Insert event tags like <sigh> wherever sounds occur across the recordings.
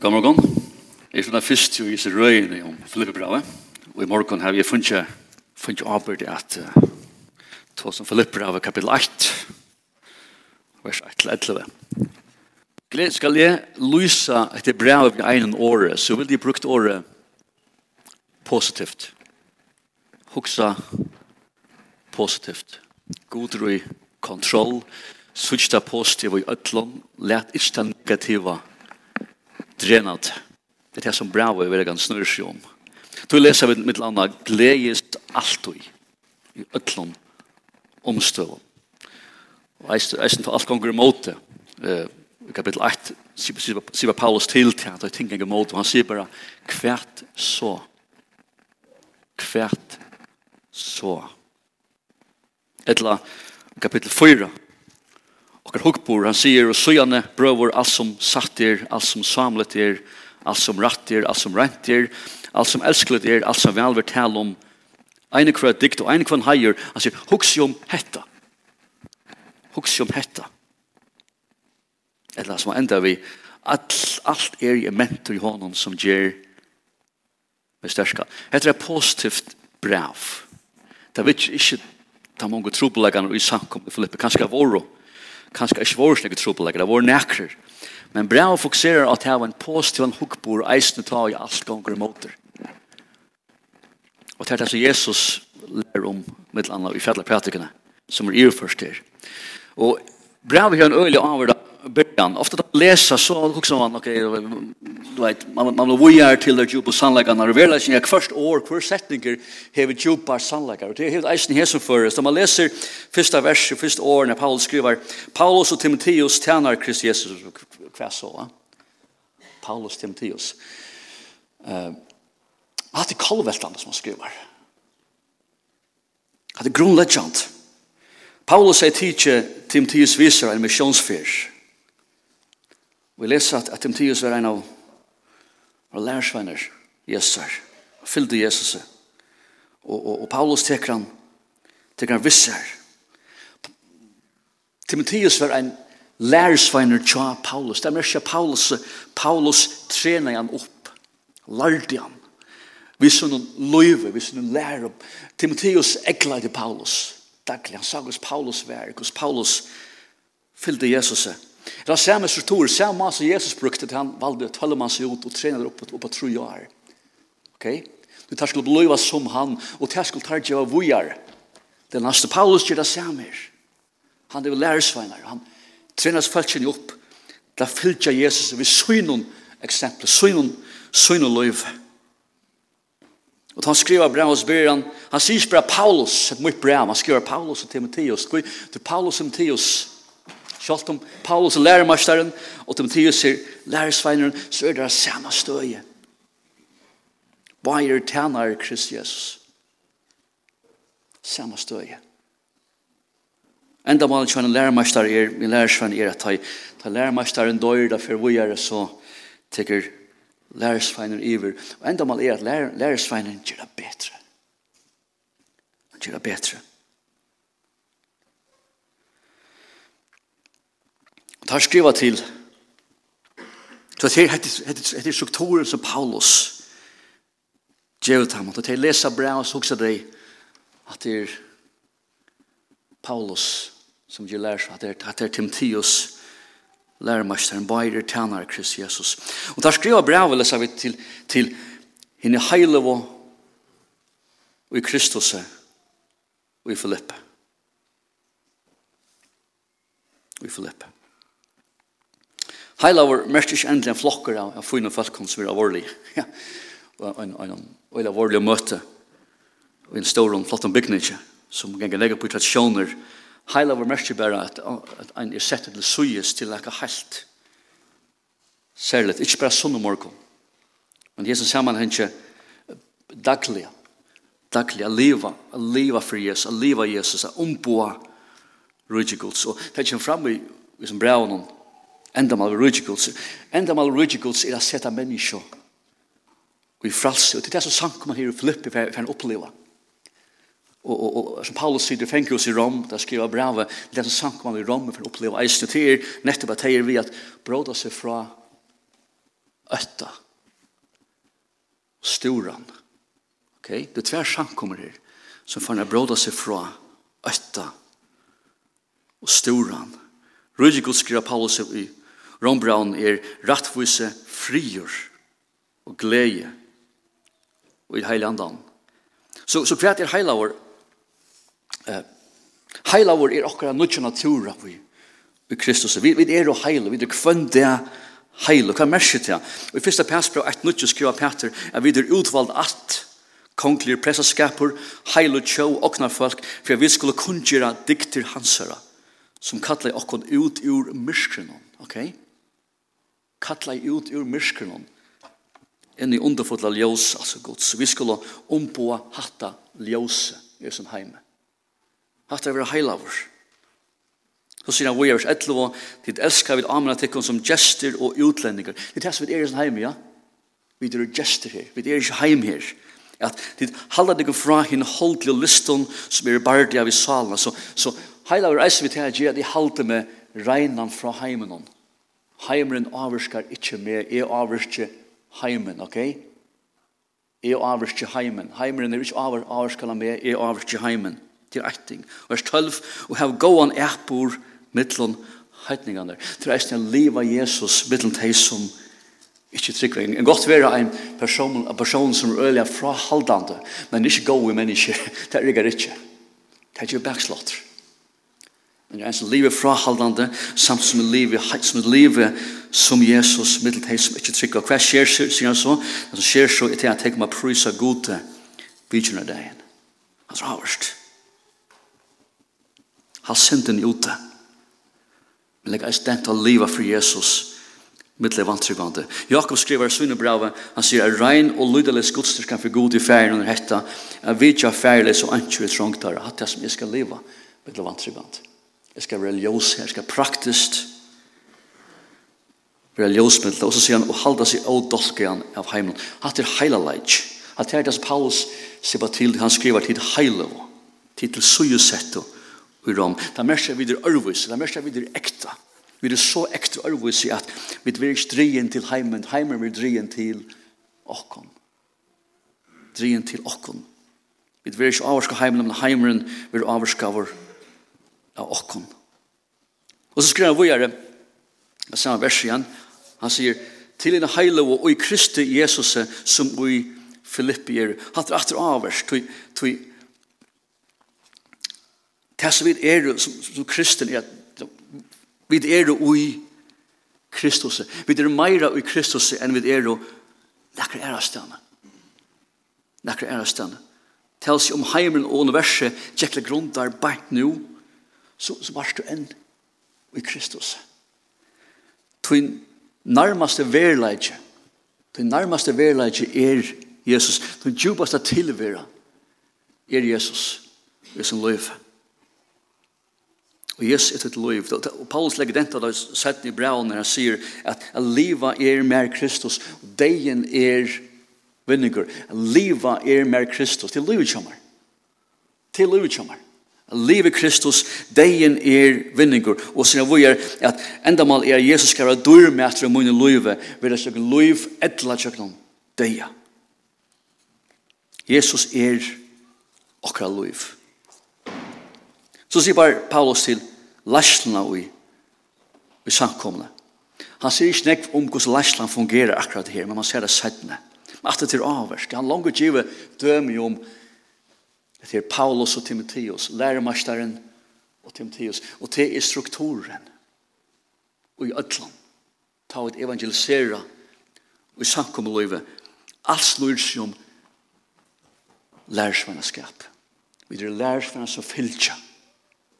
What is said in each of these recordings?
God morgon. Jeg er først jo i disse røyene om Filipperbravet. Og i morgen har vi funnet, funnet avbyrd i at uh, to som Filipperbravet kapittel 8, vers 1-11. Gled skal jeg lyse etter brevet med egen året, så vil de brukt året positivt. Hoksa positivt. God røy kontroll. Sutsta positiv i øtlån. Læt ikke den negativa positivt drenat. Det er det som bra vi vil snurr seg om. Du leser vi mitt landa gledest alt i ötlån omstøvån. Og eisen for alt gonger i det. I kapitel 8 sier Paulus til til at jeg tenker imot og Han sier bare hvert så. Hvert så. Etla kapitel 4 okkar hugbor, han sier, og søgjane brøver alt som satt er, alt som samlet er, alt som ratt er, alt som rent er, alt som elsklet er, alt som velver tal om, ene kvar dikt og ene kvar heier, han sier, hugs om hetta. Hugs om hetta. Eller som enda vi, all, alt er i mentor i honom som gjer med størska. Hetta er positivt brav. Det er ikke, det er mange trobeleggene i samkom i Filippe, kanskje av oro, kanskje ikke var slik trobeleggere, det var nekker. Men brev fokuserer at det var en positiv en hukkbor, eisende ta i alt ganger gonger måter. Og det er det som Jesus lærer om, mitt annet, i fjallet som er i først her. Og brevet har en øyelig avhverdag början. Ofta att läsa så också man okej okay, du vet man man vill ju till det djupa sannliga när det väl är först år kvar sättningar har vi djupa sanliga och det är helt isen här som förrest. Man läser första versen första år när Paulus skriver Paulus och Timoteus tjänar Kristus Jesus kvar så va. Paulus Timoteus. Eh att det kolveltande som han skriver. Att det grundläggande. Paulus säger till Timoteus visar en missionsfisk. Vi leser at, at Timotheus var en av våre lærersvenner, Jesus her, fyllde Jesus. Og, og, og Paulus teker han, teker han visser. Timotheus var en lærersvenner til Paulus. Det er mer ikke Paulus, Paulus trener han opp, lærte han. Vi så noen løyve, vi så noen lærer. Timotheus ekla til Paulus. Daglig, han sa hos Paulus var, hos Paulus fyllde Jesus. Paulus Det er samme struktur, samme som Jesus brukte til han valgte å tølle man seg ut og trene det opp på tru år. Ok? Du tar skulle bløyva som han, og tar skulle tar gjøre vujar. Den neste Paulus gjør det samme. Han er lærersveinar, han trener følgjene opp. Da fylgja Jesus vi synun eksempel, synun, synun løyv. Og han skriver brev hos Byran, han sier bare Paulus, et mye brev, han skriver Paulus og Timotheus. Du Paulus og Timotheus, Sjalt om Paulus er læremasteren, og Timotheus er lærersveineren, så er det samme støye. Bærer tjener Kristus Jesus. Samme støye. Enda malen kjønne læremasteren er, min lærersvein er at ta, ta læremasteren da for vi er så tekker læresveineren iver. Og enda malen er at læresveineren gjør det bedre. Han gjør det bedre. tar skriva til så det heter strukturen som Paulus gjør ham og til lesa brev så hukser at det er Paulus som gjør lærer at det er Timotheus lærermesteren bærer tjener Kristus Jesus. Og tar skriva brev lesa vi til til henne heile og i Kristus og i Filippe og i Filippe Heila var mest ikke endelig en flokker av, av fine folk som er alvorlig. <laughs> Ja. Og en, en, en alvorlig møte. Og en stor og flott bygning som ganger legger på tradisjoner. Heila var mest ikke bare at, at en er sett til suyes til ikke helt. Særlig, ikke bare sånn og morgen. Men Jesus sammen henne daglig. Daglig, a liva, a liva for Jesus. a liva Jesus. a umboa Guds. Og det kommer fram i, i som brev honom mal Endamal enda mal rujigulse er a seta menneskje i fralse. Og det er det som sankuman her i Filippi for oppleva. Og, og, og som Paulus sier, det oss i Rom, der skriver brevet, det er det som sankuman i Rom for han oppleva eisne til er, nettopp at vi at bråda seg fra øtta, storan. Ok, det er tver sankummer her, som for han bråda seg fra øtta og storan. Rujigulse skriver Paulus i Rombraun er rattvise frier og glede og i heile andan. Så, så hva er heilavår eh, heilavår er okkara nutja natura vi, i Kristus. Vi, vi er jo heile, vi er kvønn det heile, hva merker det? Og i første passbra 1 nutja skriva Peter at vi er utvalgt at konglir pressaskapur, heil og tjó oknar folk, for vi skulle kunngjera dikter hansara, som kallar okkon ut ur myskrenon, ok? kalla ut ur myrskunnen enn i underfotla ljós, altså gods. Vi skulle ombåa hatta ljóse i sin heime. Hatta er vera heilavur. Så sier han, vi er vers 11, dit elskar vi amena tikkum som gestir og utlendingar. Dit hess vi er i sin heime, ja? Vi er gestir her, vi er ikke heim her. At dit halda tikkum fra hin holdli og liston som er bardi av i salna. Så, så heilavur eis vi til at jeg halda med reinan fra heimen Heimren avvirskar ikkje meg, jeg avvirskje heimen, ok? Jeg avvirskje heimen. Heimren er ikkje avir, avvirskar meg, jeg avvirskje heimen. Det er eiting. Vers 12, og hev gåan eppur mittlun heitningarna. Det er eisne liva Jesus mittlun teg som ikkje trygg. En godt vera en person, en person som er øyla frahaldande, men ikkje gode mennesker, <laughs> det er ikkje. Det er ikkje backslåtter. Men det er en som lever frahaldande, samt som lever, som lever som Jesus, middel til som ikke trykker. Hva skjer, så, sier han så? Det som skjer så, er til at han tenker meg prysa gode, av dagen. Han tror avhørst. Han sendte den ute. Men jeg er stemt av livet for Jesus, middel til vantryggande. Jakob skriver sunne bravet, han sier, er rein og lydelig skudstyrskan for god i ferien under hetta, er vidtja ferieles og antjur i trongtare, hatt jeg som jeg skal liva, middel til vantryggande. Jeg skal være ljøs her, jeg skal praktisk være religiøsmiddel. Og så sier han, og halda seg av dolken av heimen. Hatt er heila leik. Hatt er det som Paulus sier på til, han skriver til heile, til til sujusetto i rom. Det merker vi videre ørvis, det merker vi videre ekta. Vi er så ekta ørvis i at vi er ikke drien til heimen, heimen er drien til okkon. Drien til okkon. Vi er ikke avarska heimen, men heimen er avarska av okkon. Og så skriver han vågjere, jeg ser vers igjen, han sier, til en heile og i Kristi Jesus som i Filippi er, hatt er atter avvers, tog, tog, det som vi er, som, som kristen er, vi er i Kristus, vi er meira i Kristus enn vi er nekker er av stedene. Nekker er av stedene. Tels om heimen og universet, tjekkle grunn der bært nu, så, så var du enn i Kristus. Tvin nærmaste verleidje, tvin nærmaste verleidje er Jesus. tvin djupaste tilvera er Jesus, er som løyfe. Og Jesus er til liv. Og Paulus legger den da sett i braun når han sier at liva er mer Kristus, og deien er vinninger. Liva er mer Kristus, til livet kommer. Til livet kommer. Livet Kristus, deien er vinninger. Og sier vi er at endamal er Jesus skal være dyrmætre munne livet, vil det sjøkken liv etla sjøkken deia. Jesus er okra liv. Så sier bare Paulus til lasjna ui, i samkomne. Han sier ikke nekv om hvordan lasjlan fungerer akkurat her, men man ser det sættene. Men at det er avverst, han langer døm døme om Det er Paulus og Timotheus, læremasteren og Timotheus. Og det er strukturen. Og i ødland. Ta ut evangelisera. Og i samkommeløyve. Alt snur seg om lærersvennskap. Vi er lærersvennskap som fylltja,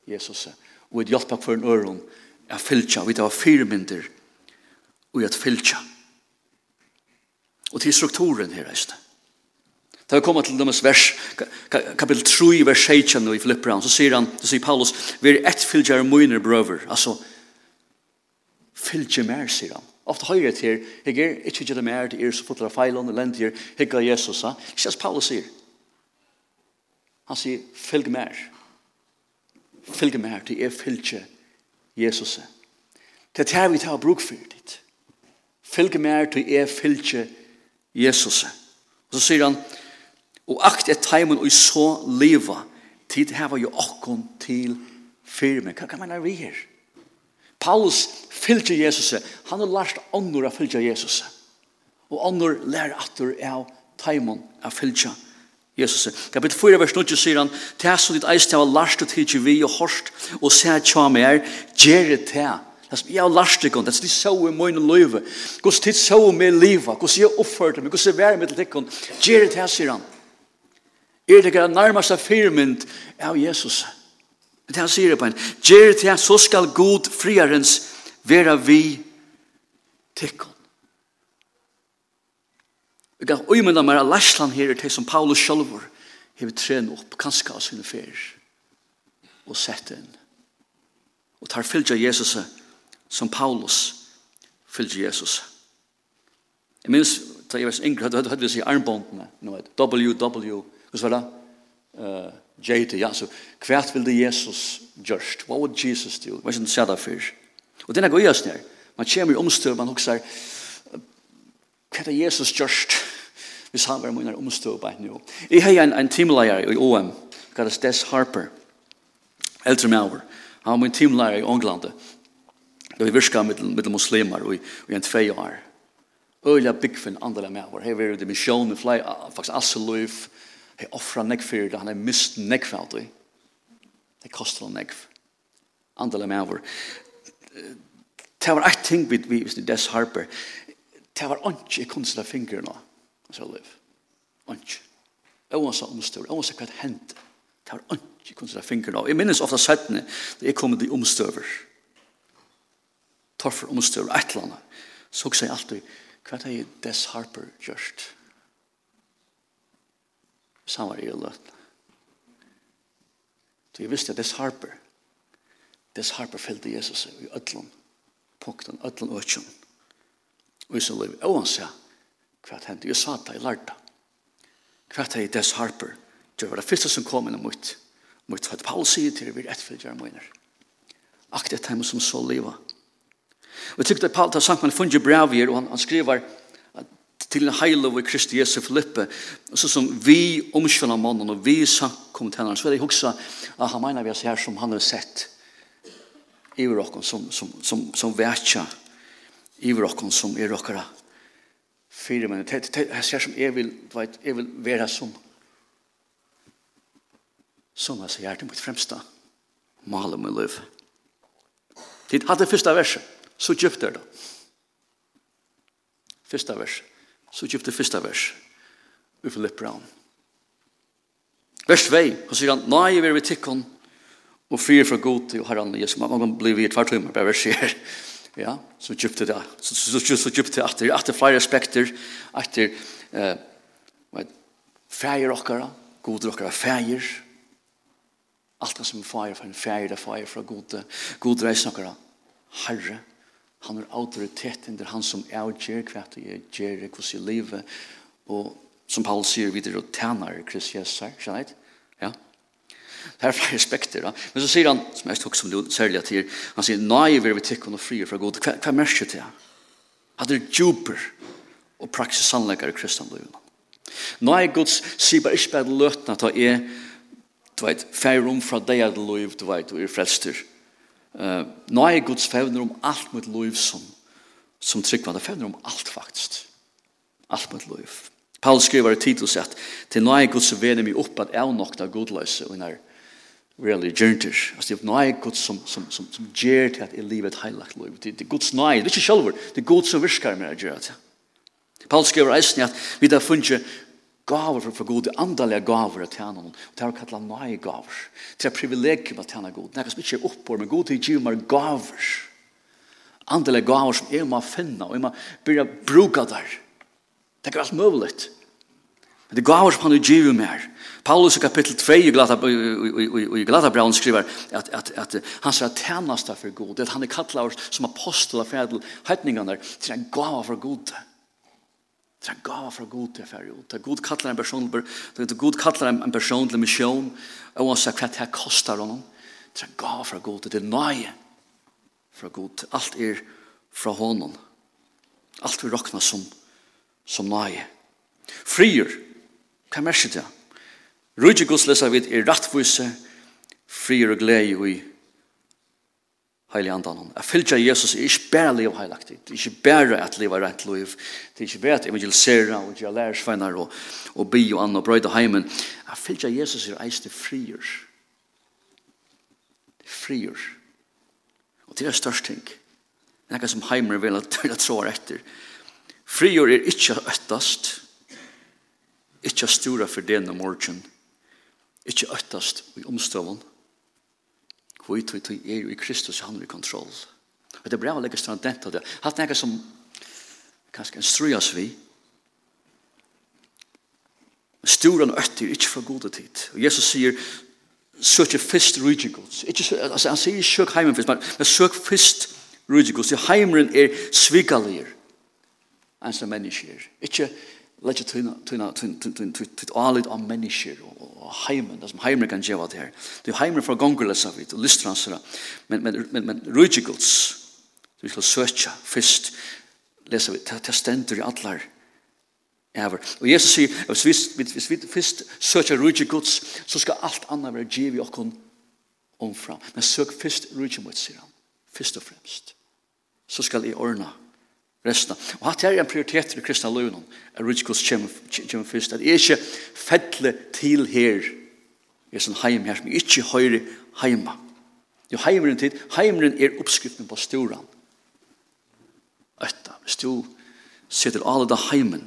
Jesus. Og et hjelp for en øron er fylltja. Vi tar fire mynder og et fylltja. Og til strukturen her, reisne. Da vi kommer til dømes vers, kapitel 3, vers 16 i Filipperan, så sier han, så sier Paulus, vi er ett fylgjere møyner brøver, altså, fylgje mer, sier han. Ofte høyre til, jeg er ikke gjør det mer, det er så fotler av feilene, lentier, her, av Jesus, ha? Ikke som Paulus sier. Han sier, fylg mer. Fylg mer, det er fylgje Jesus. Det er det vi tar bruk for ditt. Fylg mer, det er fylgje Jesus. Og så sier han, Og akt er teimen og så leva. Tid heva jo okkon til firme. Hva kan man er vi her? Paulus fylgje Jesus. Han har lært ånder å fylgje Jesus. Og ånder lærer atter av teimen å fylgje Jesus. Kapitel 4, vers 9, sier han, Det er så ditt eist hava lært å tidsi vi og hårst og se tja mer, gjere te». Det som jeg har lært deg, det som de så i mine løyve, hvordan tid så i meg livet, hvordan jeg oppførte meg, hvordan jeg var med til deg, gjere te, sier han. Er det ikke nærmeste firmynd av Jesus? Det han sier på en, Gjer til så skal god friarens vera vi tikkon. Jeg kan umynda meg av Læsland her til som Paulus sjølver hever trene opp kanskje av sine fer og sett inn. Og tar fylgja Jesus som Paulus fylgja Jesus. Jeg minns, da jeg var yngre, hadde vi sier armbåndene, WW, Hva var det? Uh, Jade, ja, så hvert det Jesus gjørst? What would Jesus do? Hva er det sæda fyr? Og det er gøy oss nær. Man kommer i omstøv, man hokser, hva er Jesus gjørst? Hvis han var mine omstøv på nå. Jeg har en, en teamleier i OM, kalles Des Harper, eldre med over. Han var min teamleier i Ånglandet. Det var virka mittel med muslimer i en tvei år. Øyla byggfinn andra med over. Her var det misjon, faktisk asseløyf, Hei offra nekfyr, han er mist nekfyr av det. Det kostar han nekfyr. Andala med over. Det var eit ting vi, vi, vi, Des Harper. Det var ikke i kunstla fingrene, så liv. Ikke. Oansa omstøver, oansa hva det hendte. Det var ikke kunne kunstla fingrene. Jeg minnes ofta settene, det er kommet i omstøver. Torfer omstøver, et eller annet. Så jeg alltid, hva det Des Harper gjørst? samar i løtene. Så jeg visste at dess harper, dess harper fyllte Jesus i ødlån, punkten, ødlån og ødlån. Og så liv, og han sa, hva hendte, jeg sa det, jeg lærte. det. Hva det er dess harper, det var det første som kom inn mot, mot hva Paul sier til, det vi er etfyllt gjør møyner. Aktet hjemme som så livet. Og jeg tykker at Paul tar sammen, funnet brev og han, han skriver, til en heil over Kristi Jesu Filippe, så som vi omskjønner mannen og vi samkom til henne, så vil jeg huske at han mener vi oss her som han har sett i rocken som, som, som, som vetja i rocken som er rockere fire det Jeg ser som jeg vil, vet, jeg vil være som som jeg sier til mitt fremsta maler med liv. det hade første verset, så djupt er det. Første verset så kjøpte første vers i brown Vers 2, han sier han, Nei, vi er ved tikkon, og fyr fra god til herran Jesus, Man kan bli vidt hvert hummer, bare vers her. <laughs> Ja, så kjøpte det. Så, så, så, så kjøpte det etter, etter flere aspekter, etter eh, fæger okkara, goder okkara fæger, alt det som er fæger, fæger er fæger fra gode, gode reisnokkara, herre, herre, Han har autoriteten, under han som er og gjør hva det er, gjør det hos i livet. Og som Paul sier videre, og tjener Kristus Jesus her, skjønner jeg? Ja. Det er flere aspekter. Da. Men så sier han, som jeg tok som du særlig at her, han sier, nei, vi er vi tikkene og frier fra god. Hva, hva merker til han? At det er djuper og praksis sannleggere i kristne livet. Nøye gods sier bare ikke bare løtene at det er, du vet, færre rom fra deg at liv, du vet, du er frelster. Uh, nå er Guds fevner om alt mot liv som, som tryggvann. Det fevner om alt faktisk. Alt mot liv. Paul skriver i Titus at til nå er Guds venner meg opp at jeg nok da godløse og når really gjernter. as det er nå er Guds som, som, som, som gjør til at jeg lever et heilagt liv. Det, det er Guds nøye. Det good so selv. Det er Guds som med det. Paul skriver i at vi har funnet gaver fra, fra god, andalige gaver til han, og det er å kalla nøye gaver. Det er privilegium at han er god. Det er som ikke er oppår, men god til å gi meg gaver. Andalige gaver som jeg må finne, og jeg må begynne å bruke der. Det er alt mulig. Men det er gaver som han vil gi meg. Paulus i kapittel 2 i Galatabraun skriver at, at, at han sier tjeneste for god, at han er kattlaver som apostel av fredel, hetningene, til en gava for god. Det Det er en gava fra god til fer ut. Det er god kattler en person, det er god kattler en person til misjon, og han sier hva det her kostar honom. Det er en gava fra god til det nøye fra god til. Alt er fra honom. Alt vi råkna som, som nøye. Frier, hva er merker det? Rydde Guds lesa vid er rattvise, frier og glede i heilig andan hon. Jeg fylgja Jesus er ikke bare liv heilaktig, det er ikke bare at liv er rett liv, det er ikke bare at evangelisera og gjøre lærersveinar og, og by og anna og brøyde heimen. Jeg fylgja Jesus er eist frier. Frier. Og det er størst ting. Det er som heimer vil at det tror etter. Frier er ikke øttast, ikke stora for den om morgen, ikke øttast i omstøvende, Hvor vi tog er i Kristus, han er i kontroll. Og det er bra å legge strandent av det. Hatt noe som kanskje en instrueres vi. Storen øtter, ikke for gode tid. Og Jesus sier, søk fyrst rydde gods. Altså, han sier søk heimen fyrst, men søk fyrst rydde gods. Heimeren er svikalir. Enn som mennesker. Ikke, ikke, Lætja tuna tuna tøyna, tøyna, tøyna, av mennesker og heimen, det som heimer kan gjeva det her. Det er heimer fra gongerlesa vidt og listransera, men, men, men, men rujigulds, du skal søtja fyrst, lesa vi, det stender i allar ever. Og Jesus sier, hvis vi vi vi fyrst søtja rujigulds, så skal alt anna være givet i okkon omfram. Men søk fyrst rujigulds, sier han, fyrst og fremst. Så skal jeg ordna resten. Og hatt er en prioritet i kristna løvnum, er rutskos kjem først, at jeg ikke fettle til her, er sånn heim her, som jeg ikke høyre heima. Jo, heimeren tid, heimeren er oppskriften på storan. Øtta, hvis du sitter alle da heimen,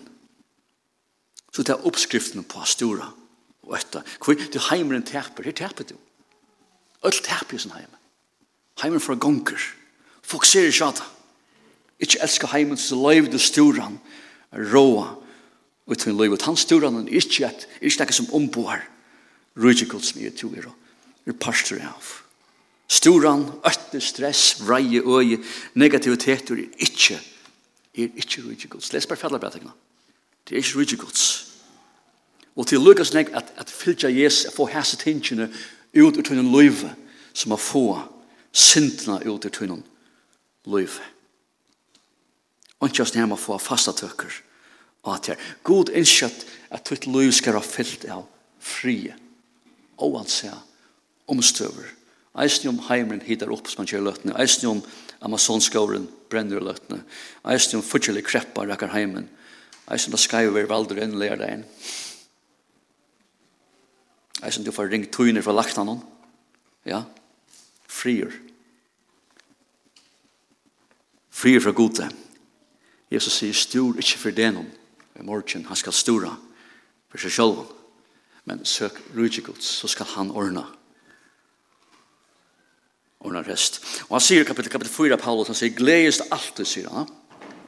så det er oppskriften på stora og øtta. Hvor du heimeren teper, her teper du. Øll teper i sånn heim. Heimeren for gonger. Fokuserer ikke av. Ikke elsker heimen så løyv du storan, råa, og til løyv. Han storan er ikke et, er ikke som omboar, rydde som mye to er, er pastor av. Storan, øtte, stress, vreie, øye, negativitet, er ikke, er ikke rydde Les bare fedler. Det er ikke rydde Og til Lukas nek at, at fylgja Jesus, få hæse tingene ut ur tunnen løyve, som at få sintene ut ur tunnen løyve. Og ikke oss nærmere få fasta tøkker og at her. God innskjøtt at ditt liv skal være fyllt av frie. Og han sier omstøver. Eisen om heimen hittar opp som han kjører løttene. Eisen om Amazonskåren brenner løttene. Eisen om fortjellig kreppa rekker heimen. Eisen da skal være valder enn lær deg inn. Eisen du får ringt tøyner fra lagt han Ja. Frier. Frier fra gode. Frier. Jesus sier, stor ikke for det noen, i morgen, han skal stora for seg selv, men søk rydgjegods, så skal han ordne. Ordne rest. Og han sier i kapittel, kapittel 4 av Paulus, han sier, gledest alltid, sier han.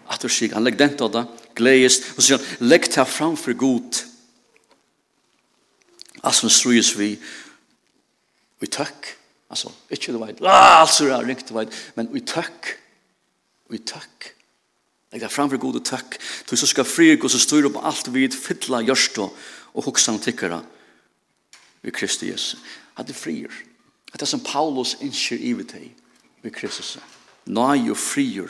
At du sier, han legger den til deg, gledest, og sier han, legg fram framfor god. Alt som strøyes vi, vi tøkk, altså, ikke du vet, alt som er riktig, men vi tøkk, vi tøkk, Legg deg framfor god og takk, du så skal fri og så styr opp alt vid fytla gjørst og og hoksa og tikkara ved Kristi Jesu. At det frier. At det som Paulus innskjer i vid deg ved Kristus. er jo frier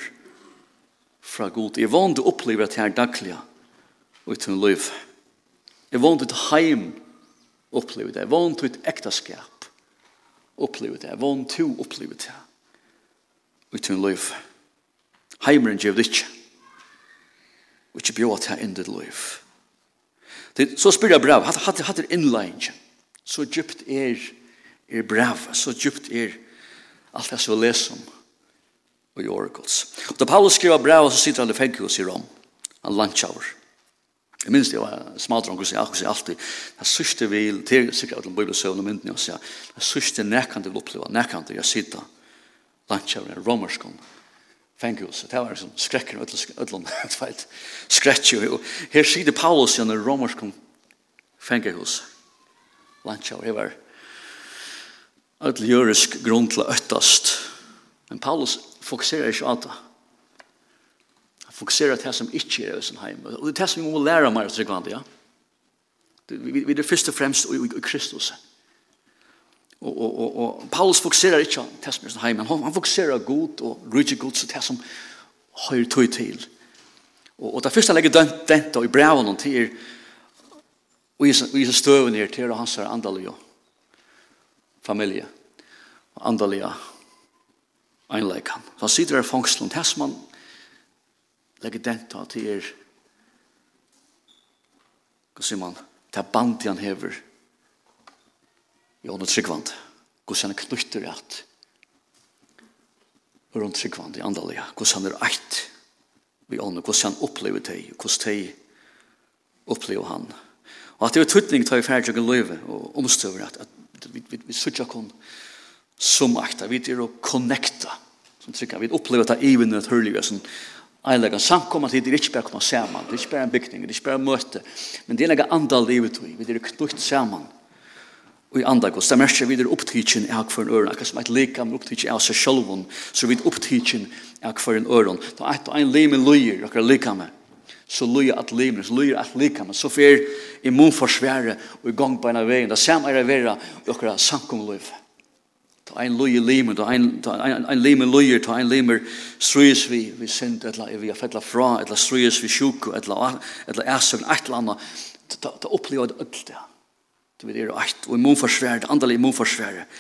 fra god. Jeg vant å oppleve at jeg er daglig og i tunn liv. Jeg vant du heim oppleve det. Jeg vant du til ektaskap opplever det. Jeg vant du oppleve det. Og i tunn liv. Heimeren gjør det ikke og ikke bjør til inn ditt liv. Så spør jeg brev, hatt hatt er innleggen? Så djupt er, er brev, så djupt er alt det som vi leser om og i oracles. Og da Paulus skriver brev, så sitter han i fengkos i Rom. Han landsjauer. Jeg minns det var smadrong, og sier akkurat alltid, det er sørste vi, det er sikkert at han bøyler bibelsøvn og myndene, og sier, det er sørste nekkant jeg vil oppleve, nekkant jeg sitter landsjauer i romerskånd, fängelse. Det var som skrekker og ødlån, <laughs> ett fält. Skräck ju. Här ser det Paulus i en romersk fängelse. Lancha och var ødljørisk grunn til å øttast. Men Paulus fokuserar inte allt. Han fokuserer til det som ikke er i sin heim. Og det er det som vi må lære meg, att ja. Vi är først og fremst i Kristus. Kristus. Og, og, og, og Paulus fokuserer ikke på det som er heim, han, han fokuserer god og rydde god, så det som høyre tog til. Og, og det første han legger dømt dent og i breven til er, og i sin støven her til hans her andalige familie, og andalige einleikan. Så han sitter i fangselen. det som han legger dent til er, hva sier man, det bandet han hever, i ånden tryggvand. Guds han er knutter rett. Rundt tryggvand i andalega. Guds han er eit Vi ånden. Guds han opplever deg. Guds deg opplever han. Og at det er tøtning tar i ferdig og løyve og omstøver at, at vi, vi, vi sutja kon som akta. Vi er å connecta. Som tryggvand. Vi opplever det i vinnene et hørlige som Eilega samkomma til det er ikke bare å komme sammen, det er ikke bare en bygning, det er ikke bare en møte, men det er en andal livet vi, vi er knutt sammen i andag og stammerskje vi er opptidkjen av hver en øren, akkurat som et lika med opptidkjen av seg sjølven, så vi er opptidkjen av hver en øren. Da et og en lime løyer, akkurat lika med, så løyer at lime, så løyer at lika med, så fer immunforsværet og i gang på en av veien, da samme er vera vera akkurat samkomløyve. Ta ein loye lime, ta ein ta ein ein lime loye, ta ein lime strys vi vi sent etla, vi vi fettla fra, etla la vi sjuk, etla, etla at etla, er så ein atlanna ta ta uppleva alt det. Du vet, er eit, og immunforsværet, andelig immunforsværet,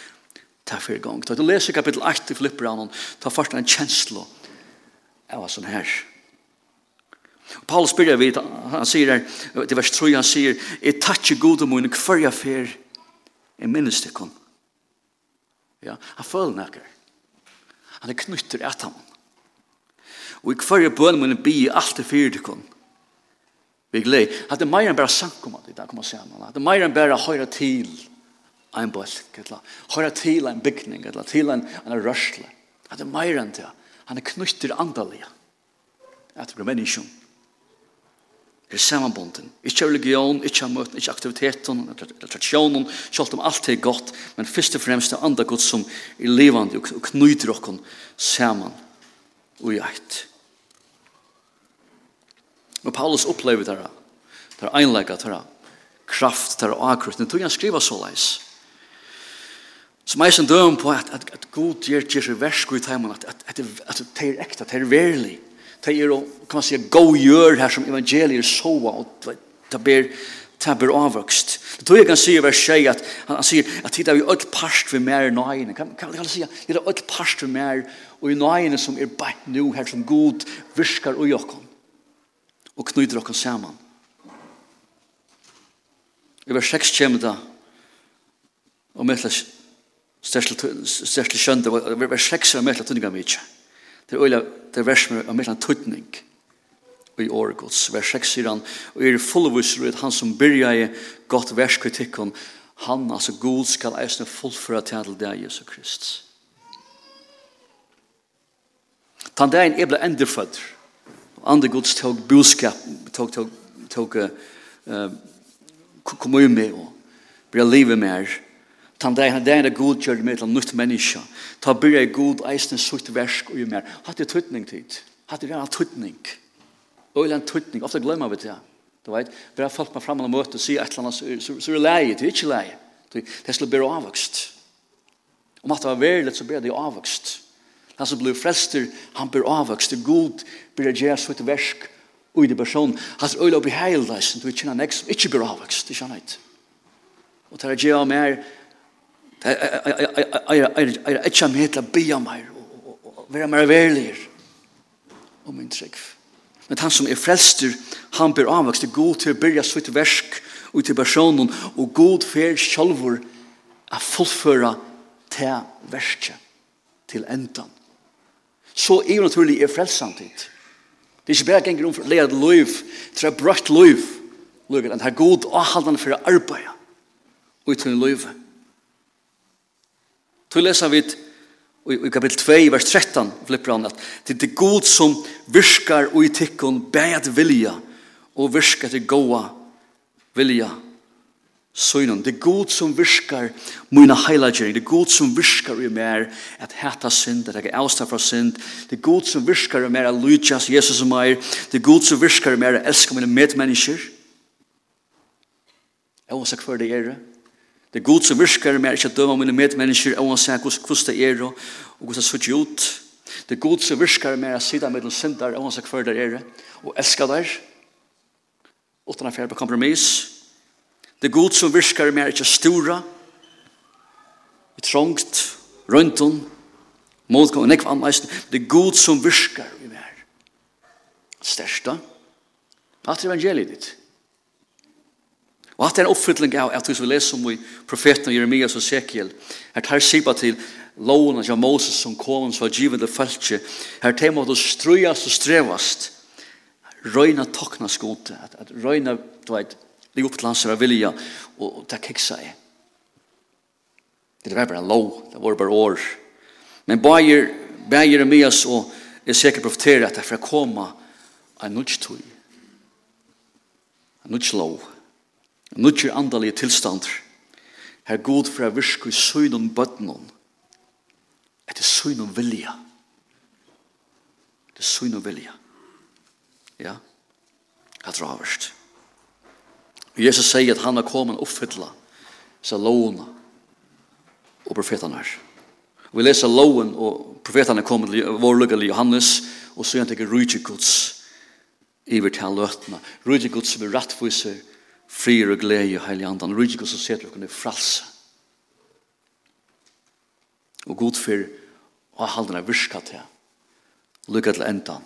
ta fyrir gong. Da du leser kapittel 8 i Filipperan, ta først en kjenslo av sånn her. Paulus spyrir vi, han sier her, til vers 3, han sier, «Jeg takkje gode mun hver jeg fer, jeg minnes det kun». Ja, han føler nekker. Han er knytter etter ham. Og i hver jeg bøn mun bi alt er fyrir det kun. Vi glei. Hatt det meir enn bare sankumma dit, det kommer saman. Hatt det meir enn bare høyra til ein eller høyra til ein bygning, til ein, ein rørsle. Hatt det meir enn det. Han er knutter andalega. At det blir menneskjum. Det er samanbunden. Ikke religion, ikke møten, ikke aktiviteten, eller tradisjonen, selv om alt er godt, men først og fremst er andre godt som er levande og knyter okken saman og i eit. Og Paulus opplever det her. Det er einlegget det her. Kraft det er akkurat. Det tog han skriva så leis. Så meg Som døm på at, at, at god gjør gjør versk i teimen, at, at, at, at det er ekta, det er verlig. Det er, kan man si, god gjør her som evangelier soa, og det ber det ber avvokst. Det tror jeg kan si i vers 6 at han, han sier at hit er vi öll parst vi mer i nøyene. Kan, kan, kan han si at det er öll parst vi mer og i nøyene som er bare nu her som god virkar og jokken og knyter dere sammen. I vers 6 kommer det og med møtler største skjønte vers 6 er med møtler tunninga mykje. Det er øyla det vers med møtler tunning i åregods. Vers 6 sier han og er fullvisru ut han som byrja i godt verskritikon han, altså god, skal eisne fullføra til deg, Jesu Kristus. Tann dagen er ble endefødder andre gods tog budskap, tog, tog, tog uh, kom ui med og blir livet med her. Tan det er god gjør med til nytt menneske. Ta blir jeg god eisne sutt versk ui mer. Hatt det tøtning tid. Hatt det real tøtning. Øyland tøtning. Ofta glemmer vi det. Du vet, bare folk meg fram og møte og sier et eller annet, så er det leie, det er ikke leie. Det er slik bare avvokst. Om at det var veldig, så ble det avvokst. Han som blir frelster, han blir avvokst. Det er God blir det gjerne sitt versk ui det person. Han er øyla og blir heilreisen. Du kjenne nek som ikke blir avvokst. Det kjenner ikke. Og det er gjerne mer. Det er ikke mer til å bya mer. Og være mer verlig om min trygg. Men han som er frelster, han blir avvokst. Det er God til å byrja sitt versk ui til personen. Og god fer sjálfur a fullføra til verskje til endan så er jo naturlig er frelsantitt. Det er ikke bare ganger om for å lede liv, til å brøtt liv, livet, enn det er god avhaldan for å arbeide ut i livet. Så leser vi i kapitel 2, vers 13, flipper han at det er god som virker og i tikkun bæg vilja og virker til goa vilja Søgnen, det er god som virker mine heilagjering, det er god som virker i mer at heta synd, at jeg er avstå fra synd, det er god som virker i mer at lydjas Jesus og meg, det er god som virker i mer at elsker mine medmennesker, Jeg og hva hver det er, det er god som virker i mer ikke at døma mine medmennesker, jeg og hva hva det er, og hva det er ut, det er god som virker i mer at sida mellom syndar, og hva hver det er, og elska der, utan affær på kompromiss, Det er god som virker mer ikke stora, i trångt, røntun, motgång, nekva anleisen. Det er god som virker i mer. Størsta. Hatt evangeliet ditt. Og hatt er en oppfylling av at vi leser om i profeten Jeremias og Sekiel, her tar sipa til lovene av Moses som kom som var givende falske, her tar måtte strøyast og strevast, røyna tokna skote, at, at røyna, du vet, Det er upp till hans vilja og det kiksa i. Det var bare lov, det var bare år. Men Bayer, Bayer med oss och är säker profeterar att det får komma en nudge tog. En nudge lov. En nudge andalig tillstånd. Her god for å virke i søyn og bøtten. Etter søgnen vilja. Etter søgnen vilja. Ja, jeg tror jeg Jesus sier at han har kommet og oppfylla så lovene og profetene her. Vi leser loven og profetene kommer til vår lykke til Johannes og så han tenker rydde Guds iver til han løtene. Rydde Guds er rettviser frier og glede og heilig andan. Rydde Guds som ser til dere fralse. Og god for å ha halden av virka til lykke til endan.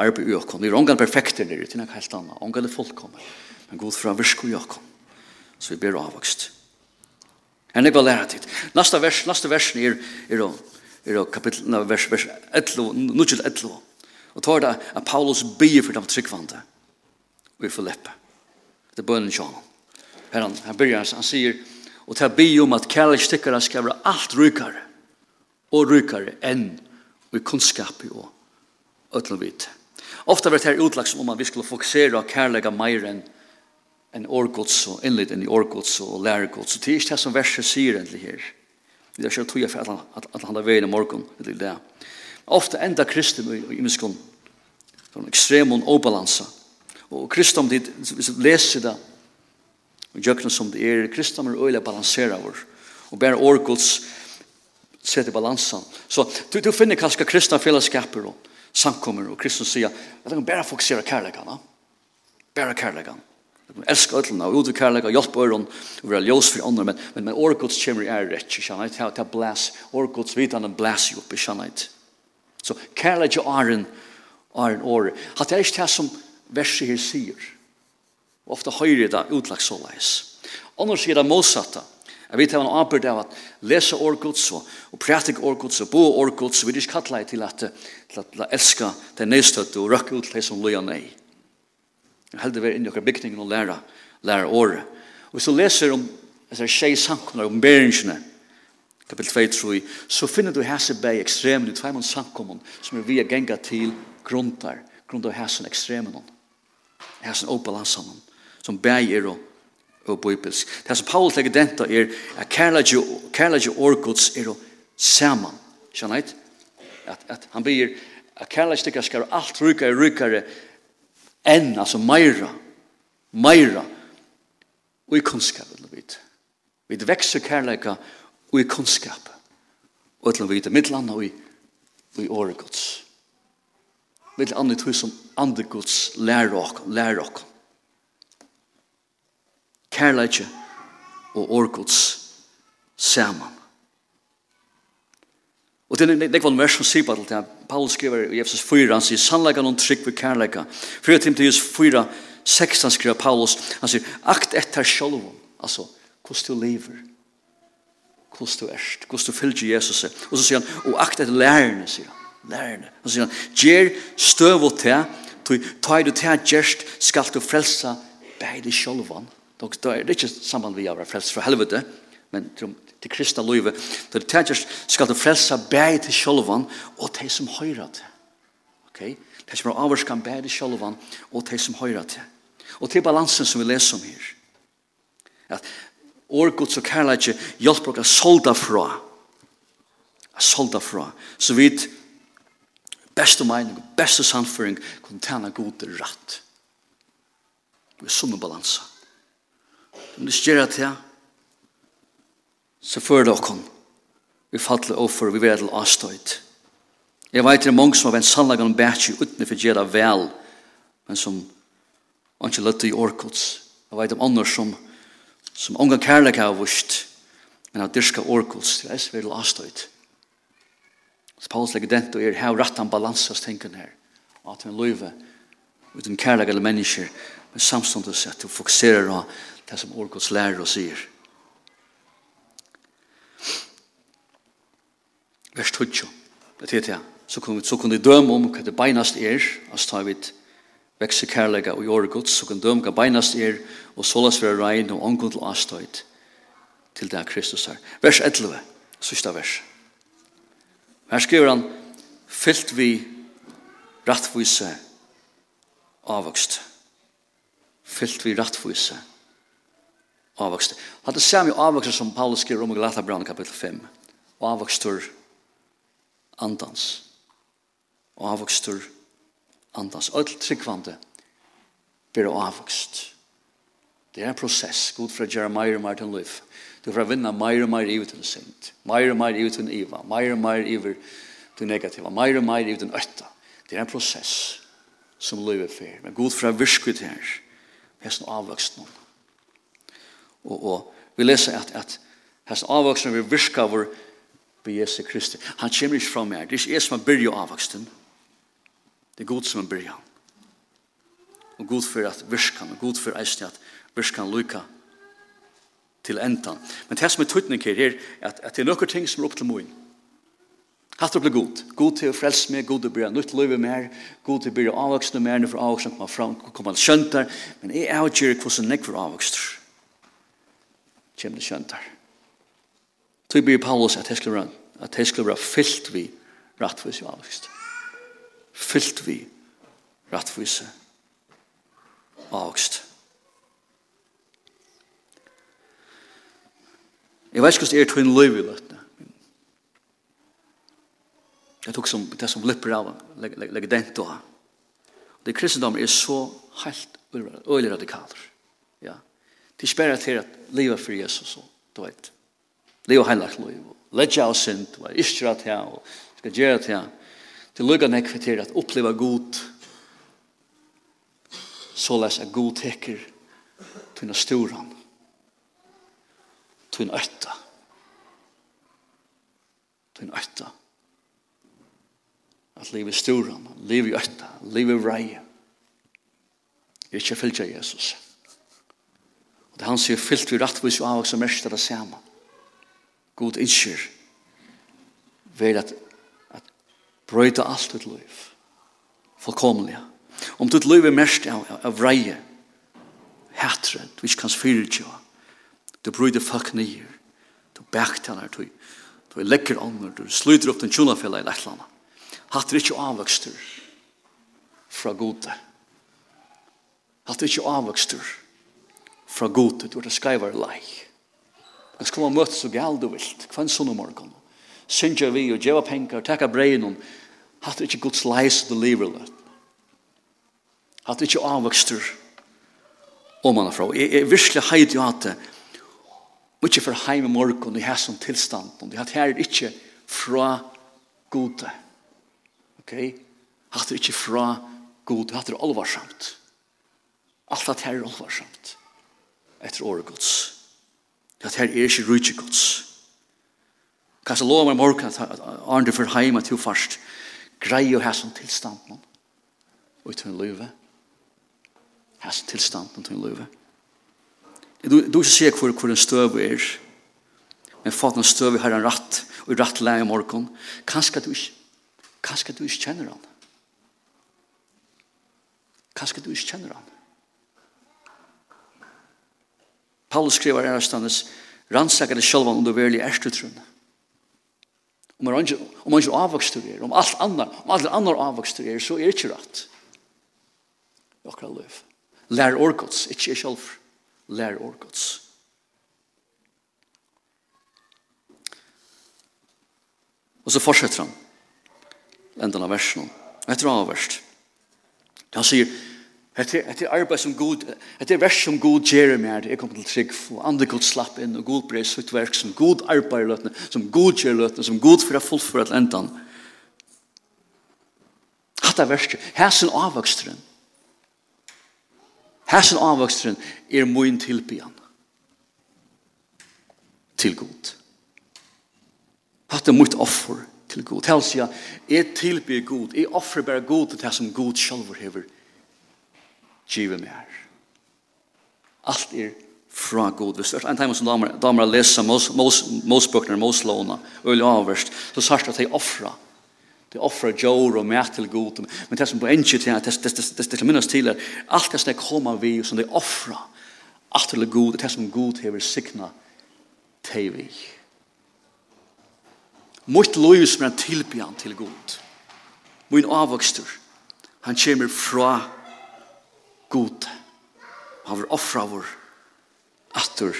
Arbeid i åkken. Vi er ångan perfekter nere til nek helt anna. Ångan er fullkommen. Men god fra virsko Jakob. Så vi ber avvokst. enn jeg var læra tid. Nasta vers, nasta vers er, er, er, er kapitlet, vers, vers 11, nudjel 11. Og tar det at Paulus bier for dem tryggvande. Vi får leppe. Det er bønnen sjån Her han, han byrjar, han sier, og ta be om at kærlig stikkara skal være alt rykare og rykare enn vi kunnskap og ötlom vit. Ofta vart her utlagt som om man vi skulle fokusera og kærlega meir enn en årgods og innlitt inn i årgods og lærgods. Så det er ikke det som verset sier egentlig her. Vi er ikke tog for at han har veien i morgen, eller det. Ofte enda kristum i miskon, sånn ekstrem og obalansa. Og kristum, hvis vi leser det, og gjøkken som det er, kristum er øyelig balansera vår, og bare årgods setter balansen. Så du, du finner kanskje kristna fellesskaper og samkommer, og kristum sier, jeg tenker bare fokusere kærlegan, bare kærlegan elska öllna och udu kärlek och hjälpa öron og vara ljus för andra men men men orkots kommer är rätt känner inte att bläs orkots vitan en bläs ju upp känner inte så kärlek och arn arn or hat det är det som verset här säger ofta höjer det utlagt så leis annars är det motsatta Jeg vet att han arbetar av at lese årgods og, og praktik årgods og bo orgods. Vi vill ikke kalla det till att, till att, till att älska den nästötta och röka ut det som løy loja nej heldig være inn i okra bygningen og lære, lære året. Og så leser om altså, tjei samkommer, om bæringene, kapitel 2-3, så finner du hese bei ekstremen i tveimann samkommer, som er via genga til gruntar, gruntar hese ekstremen, hesen opalansamen, som bæg er og og bibelsk. Det som Paul legger denta er at kærleidje årgods er å saman. Skjønner jeg? At, at han blir at kærleidje skal alt rykare rykare enn, altså meira, meira, og i kunnskapen, vi vi vekser kærleika og i kunnskap, og til å vite, mitt land og i, i året gods. Mitt landa tog som andre gods lærer ok, lærer ok. Kærleika og året gods saman. Og det er nekvann vers som sier på til det. Paul skriver i Efesus 4, han sier, sannleggan om trygg ved kærleika. Fyra Timotheus 4, 16 skriver Paulus, han sier, akt etter sjolvom, altså, hvordan du lever, hvordan du erst, hvordan du fylgjer Jesus. Og så sier han, og akt etter lærerne, sier han, lærerne. Og så sier han, gjer støv og te, ta i du te gjerst, skal du frelsa beide sjolvom. Det er ikke samband vi har frelst fra helvete, men til kristna livet, der det tætjast skal du frelsa bæg til sjolvan og til som høyra til. Ok? Det som er avvarskan bæg til sjolvan og til som høyra til. Og til balansen som vi leser om her. At årgods og kærleitje hjelper oss solda fra. Solda fra. Så vidt beste mening beste samføring kunne tjene gode rett. Vi er summe balansa. Om det skjer at jeg så fører dere oss. Vi faller offer, vi vil til avstøyt. Jeg vet det er mange som har vært sannlagen om bætsju uten for å gjøre vel, men som ikke løtte i orkots. Jeg vet om andre som, som unga kærlek har vust, men har dyrka orkots, det er så veldig avstøyt. Så Paulus legger dent og er her rett rattan balansa tenken her, at han løyve uten kærlek eller mennesker, men samståndet sett og fokuserer på det som orkots lærer og sier. vers 20. Det heter jeg. Så kunne, så kunne vi døme om hva det beinast er, altså tar vi vekse kærlega og gjøre gods, så kunne døme hva beinast er, og sålas være rein og omgå til avstøyt til det Kristus er. Vers 11, sista vers. Her skriver han, fyllt vi rattvise avvokst. Fyllt vi rattvise avvokst. Hatt det samme avvokst som Paulus skriver om i Galatabran kapitel 5. Og avvokstur avvokst andans. Og avvokstur andans. Öll tryggvande blir avvokst. Det er en prosess. God fra Jeremiah meir og meir til liv. Du får vinna meir og meir i uten sint. Meir og meir i uten iva. Meir og meir i uten negativa. Meir og meir i uten øtta. Det er en prosess som livet fer. Men god fra virkut her. Hesten noen. Og, og vi leser at, at hesten avvoksten vi virkar vår på Jesu Kristi. Han kommer ikke fra meg. Det er ikke jeg som har byrja avvoksten. Det er god som har byrja. Og god for at virskan, og god for eisen at virskan lykka til endan. Men det som er tøytning her er at, at det er noen ting som er opp til moen. Hatt opp til god. God til å frelse meg, god til å byrja nytt løyve mer, god til å byrja avvaksne mer, for avvaksne kommer fram, kommer skjønt der. men jeg er ikke hvordan jeg for avvakster. Kjem det skjøntar. Kjem det skjøntar Så blir Paulus at det skulle være, at det skulle være fyllt vi rettvis i avvist. Fyllt vi rettvis i avvist. Jeg vet ikke hva det er til en løyve i løtene. Jeg tok som, det som lipper av, legger den til å Det kristendom er så helt øyelig radikaler. Ja. Det er spørre til at livet for Jesus, du vet. Det Leo heilagt liv. Ledja av synd, og er ikke rett her, og skal gjøre det her. Det lukker nek til at oppleva god, så les at god teker til tunne storan, tunne øtta, til tunne øtta. At liv i storan, liv i øtta, liv er rei. Ikke av Jesus. Og det han sier fyllt vi rettvis og avvaks og mest av det samme god innskjer ved at, at brøyta alt ditt liv fullkomlig om ditt liv er mest av, av reie hætre du ikke kan fyrir fyrirtja du brøyta fuck nyer du bæktanar du du er lekker ånder du sluter opp den tjonafella i lektlanda hatt er ikke avvokster fra gode hatt er ikke avvokster fra gode du er det skreivar lei Men skal man møte så galt du vilt. Hva er en sånn morgen? Synger vi og djeva penger, takka breien om hatt ikke Guds leis og deliver løt. Hatt ikke avvøkster om man er fra. Jeg er virkelig heit jo at det ikke for heim i morgen i hæsson tilstand. Det hatt her ikke fra gode. Ok? Hatt ikke fra gode. Hatt er alvarsamt. Alt hatt her er alvarsamt. Etter året Guds. Det her er ikke rydtje gods. Kan jeg lov meg morgen at Arne du får hjemme til først. Grei å ha sånn tilstand nå. Og til en løyve. Ha sånn tilstanden til en løyve. Du, du ikke ser hvor, hvor en støv er. Men fatt en støv har en ratt. Og ratt leie morgen. Kanskje du ikke Kanskje du ikke kjenner han. Kanskje du ikke kjenner han. Paulus skriver i Østanes, rannsakar det sjølvan under verlig erstutrun. Om man ikke, om man ikke avvokstur er, om alt annar, om alt annar avvokstur er, så er det ikke rett. I okra løv. Lær orgods, ikke er sjølv. Lær orgods. Og så fortsetter han. Enden av versen. Etter av versen. Han sier, Det er, det er arbeid som god, det er vers som god gjør meg her, jeg kommer til trygg, og andre god slapp inn, og god brev sitt verk, som god arbeid løtene, som god gjør løtene, som god for å fullføre til endan. Hatta er verset, hæsen avvøksteren, hæsen avvøksteren er min tilbyen til god. Hatta er mitt offer til god. Helsia, jeg tilbyr god, jeg offer bare god til det som god selv hever gjør give mer. Alt er fra god. Hvis Det er en time som damer, damer leser Mosbøkene, Moslåna, øl øyelig avverst, så sørst at de offrer. De offrer jord og mer til god. Men det som på en til, det det, det, det, det minnes til er, alt det som de kommer vi, som de offrer, alt til god, det som god hever signa til vi. Mot liv som er tilbjørn til god. Min avvokster, han kommer fra god god. Han vil offra vår atter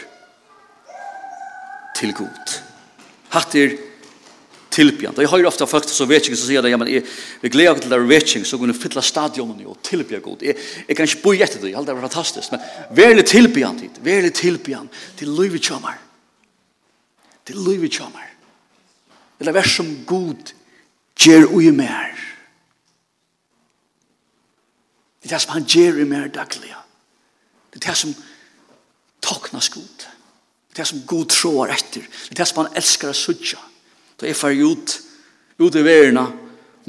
til god. Hatt er tilbjant. Og jeg hører ofte folk som vet ikke, som sier det, ja, men jeg, vi gleder til det vet ikke, så kunne fylle stadionen og tilbjant god. Jeg, jeg kan ikke bo i etter det, alt det var fantastisk, men verlig tilbjant hit, verlig tilbjant til liv i. Til liv i Det er vær som god, gjer ui mer. Det er det som han gjør i mer daglig. Det er det som toknas god. Det er det som god tror etter. Det er det som han elskar å sudja. Da er far ut, ut i verena,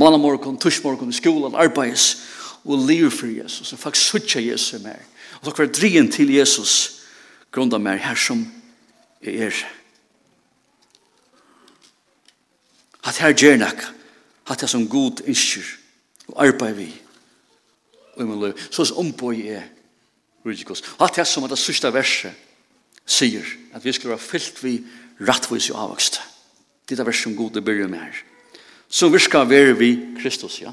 mannamorgon, tushmorgon, skolan, arbeids, og liv for Jesus. Og faktisk sudja Jesus mer. Og takk for drien til Jesus grunda mer her som jeg er. At her gjør nok, at det som god innskjer og arbeid vi i min liv. Så som omboi er rydikos. Og at det som er det sørste verset sier, at vi skal være fyllt vi rattvis i avvokst. Det er verset som gode det med her. Så vi skal være vi Kristus, ja.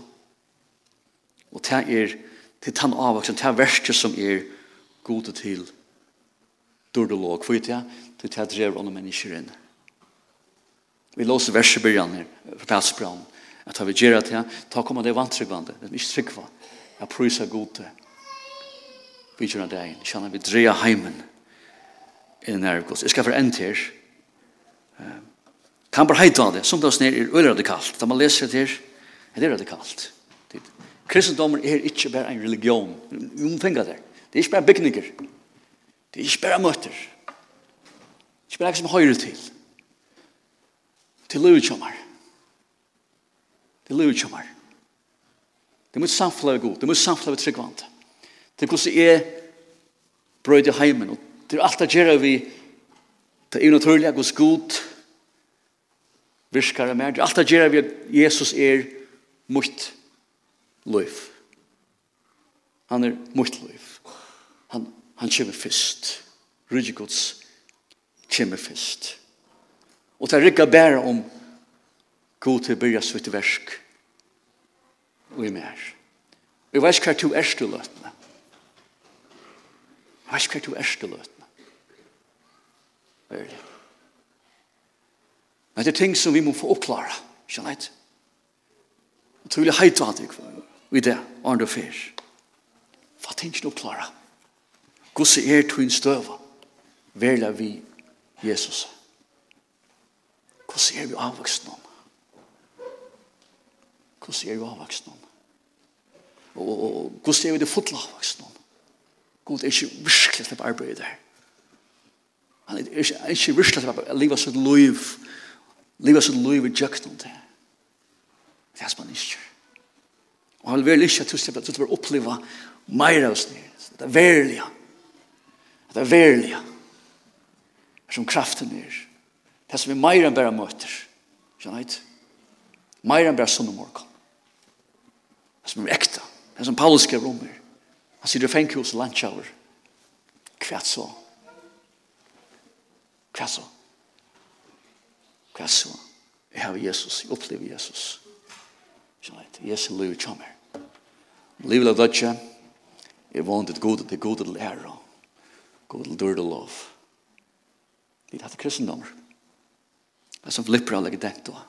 Og det er til den avvoksen, det er verset som er gode til dårdelåg. For det er til det drev andre mennesker inn. Vi låser verset byrjan her, for det er at vi gjør det ta kommer det vantryggvande, det er ikke tryggvande Jeg prøyser gode. Vi gjør det inn. Kjenner vi dreier heimen i den her gods. Jeg skal for en til. Kan bare heita av det. Som det er ned øyne radikalt. Da man leser det her, er det radikalt. Kristendommen er ikke bare en religion. Vi må fenge det. Det er ikke bare bygninger. Det er ikke bare møter. Det er ikke bare som høyre til. Til løvkjommer. Til løvkjommer. Til Det måste samfla med god. Det måste samfla med tryggvand. Det er hvordan jeg brød i heimen. Det er alt det gjør vi det er är at hos god virkar mer. Det er alt det gjør vi at Jesus er mot liv. Han er mot liv. Han, han kommer først. Rydde gods kommer først. Og det er rikar bare om god til till börja sitt verk og i mer. Vi jeg vet hva to er til løtene. Jeg vet hva du er til løtene. Ærlig. Men det er ting som vi må få oppklare, ikke sant? Og trolig heit hva det i det, andre fyr. Hva ting som oppklare? Hvordan er du en støve? Verla vi Jesus. Hvordan er vi avvoksen om? hvordan er vi avvaksen om? Og hvordan er vi det fotla avvaksen om? God er ikke virkelig til å arbeide der. Han er ikke virkelig til å leve sitt liv, leve sitt liv i djøkt om det. Det er som han ikke. Og han vil være ikke at du slipper oppleve mer av oss nere. Det er verlig. Det er verlig. Det er som kraften er. Det er som vi mer enn bare møter. Skjønner ikke? Mer enn bare sånn og morgen. Det som er ekta. Det som Paulus skrev om her. Han sier det fengt hos landkjøver. Hva så? Hva så? Hva så? Jeg har Jesus, jeg opplever Jesus. Skjønner Jesus lever kommer. Livet av dødje, jeg vant et gode til gode til ære, gode til dørde lov. Det er kristendom. Det er som flipper alle gedent og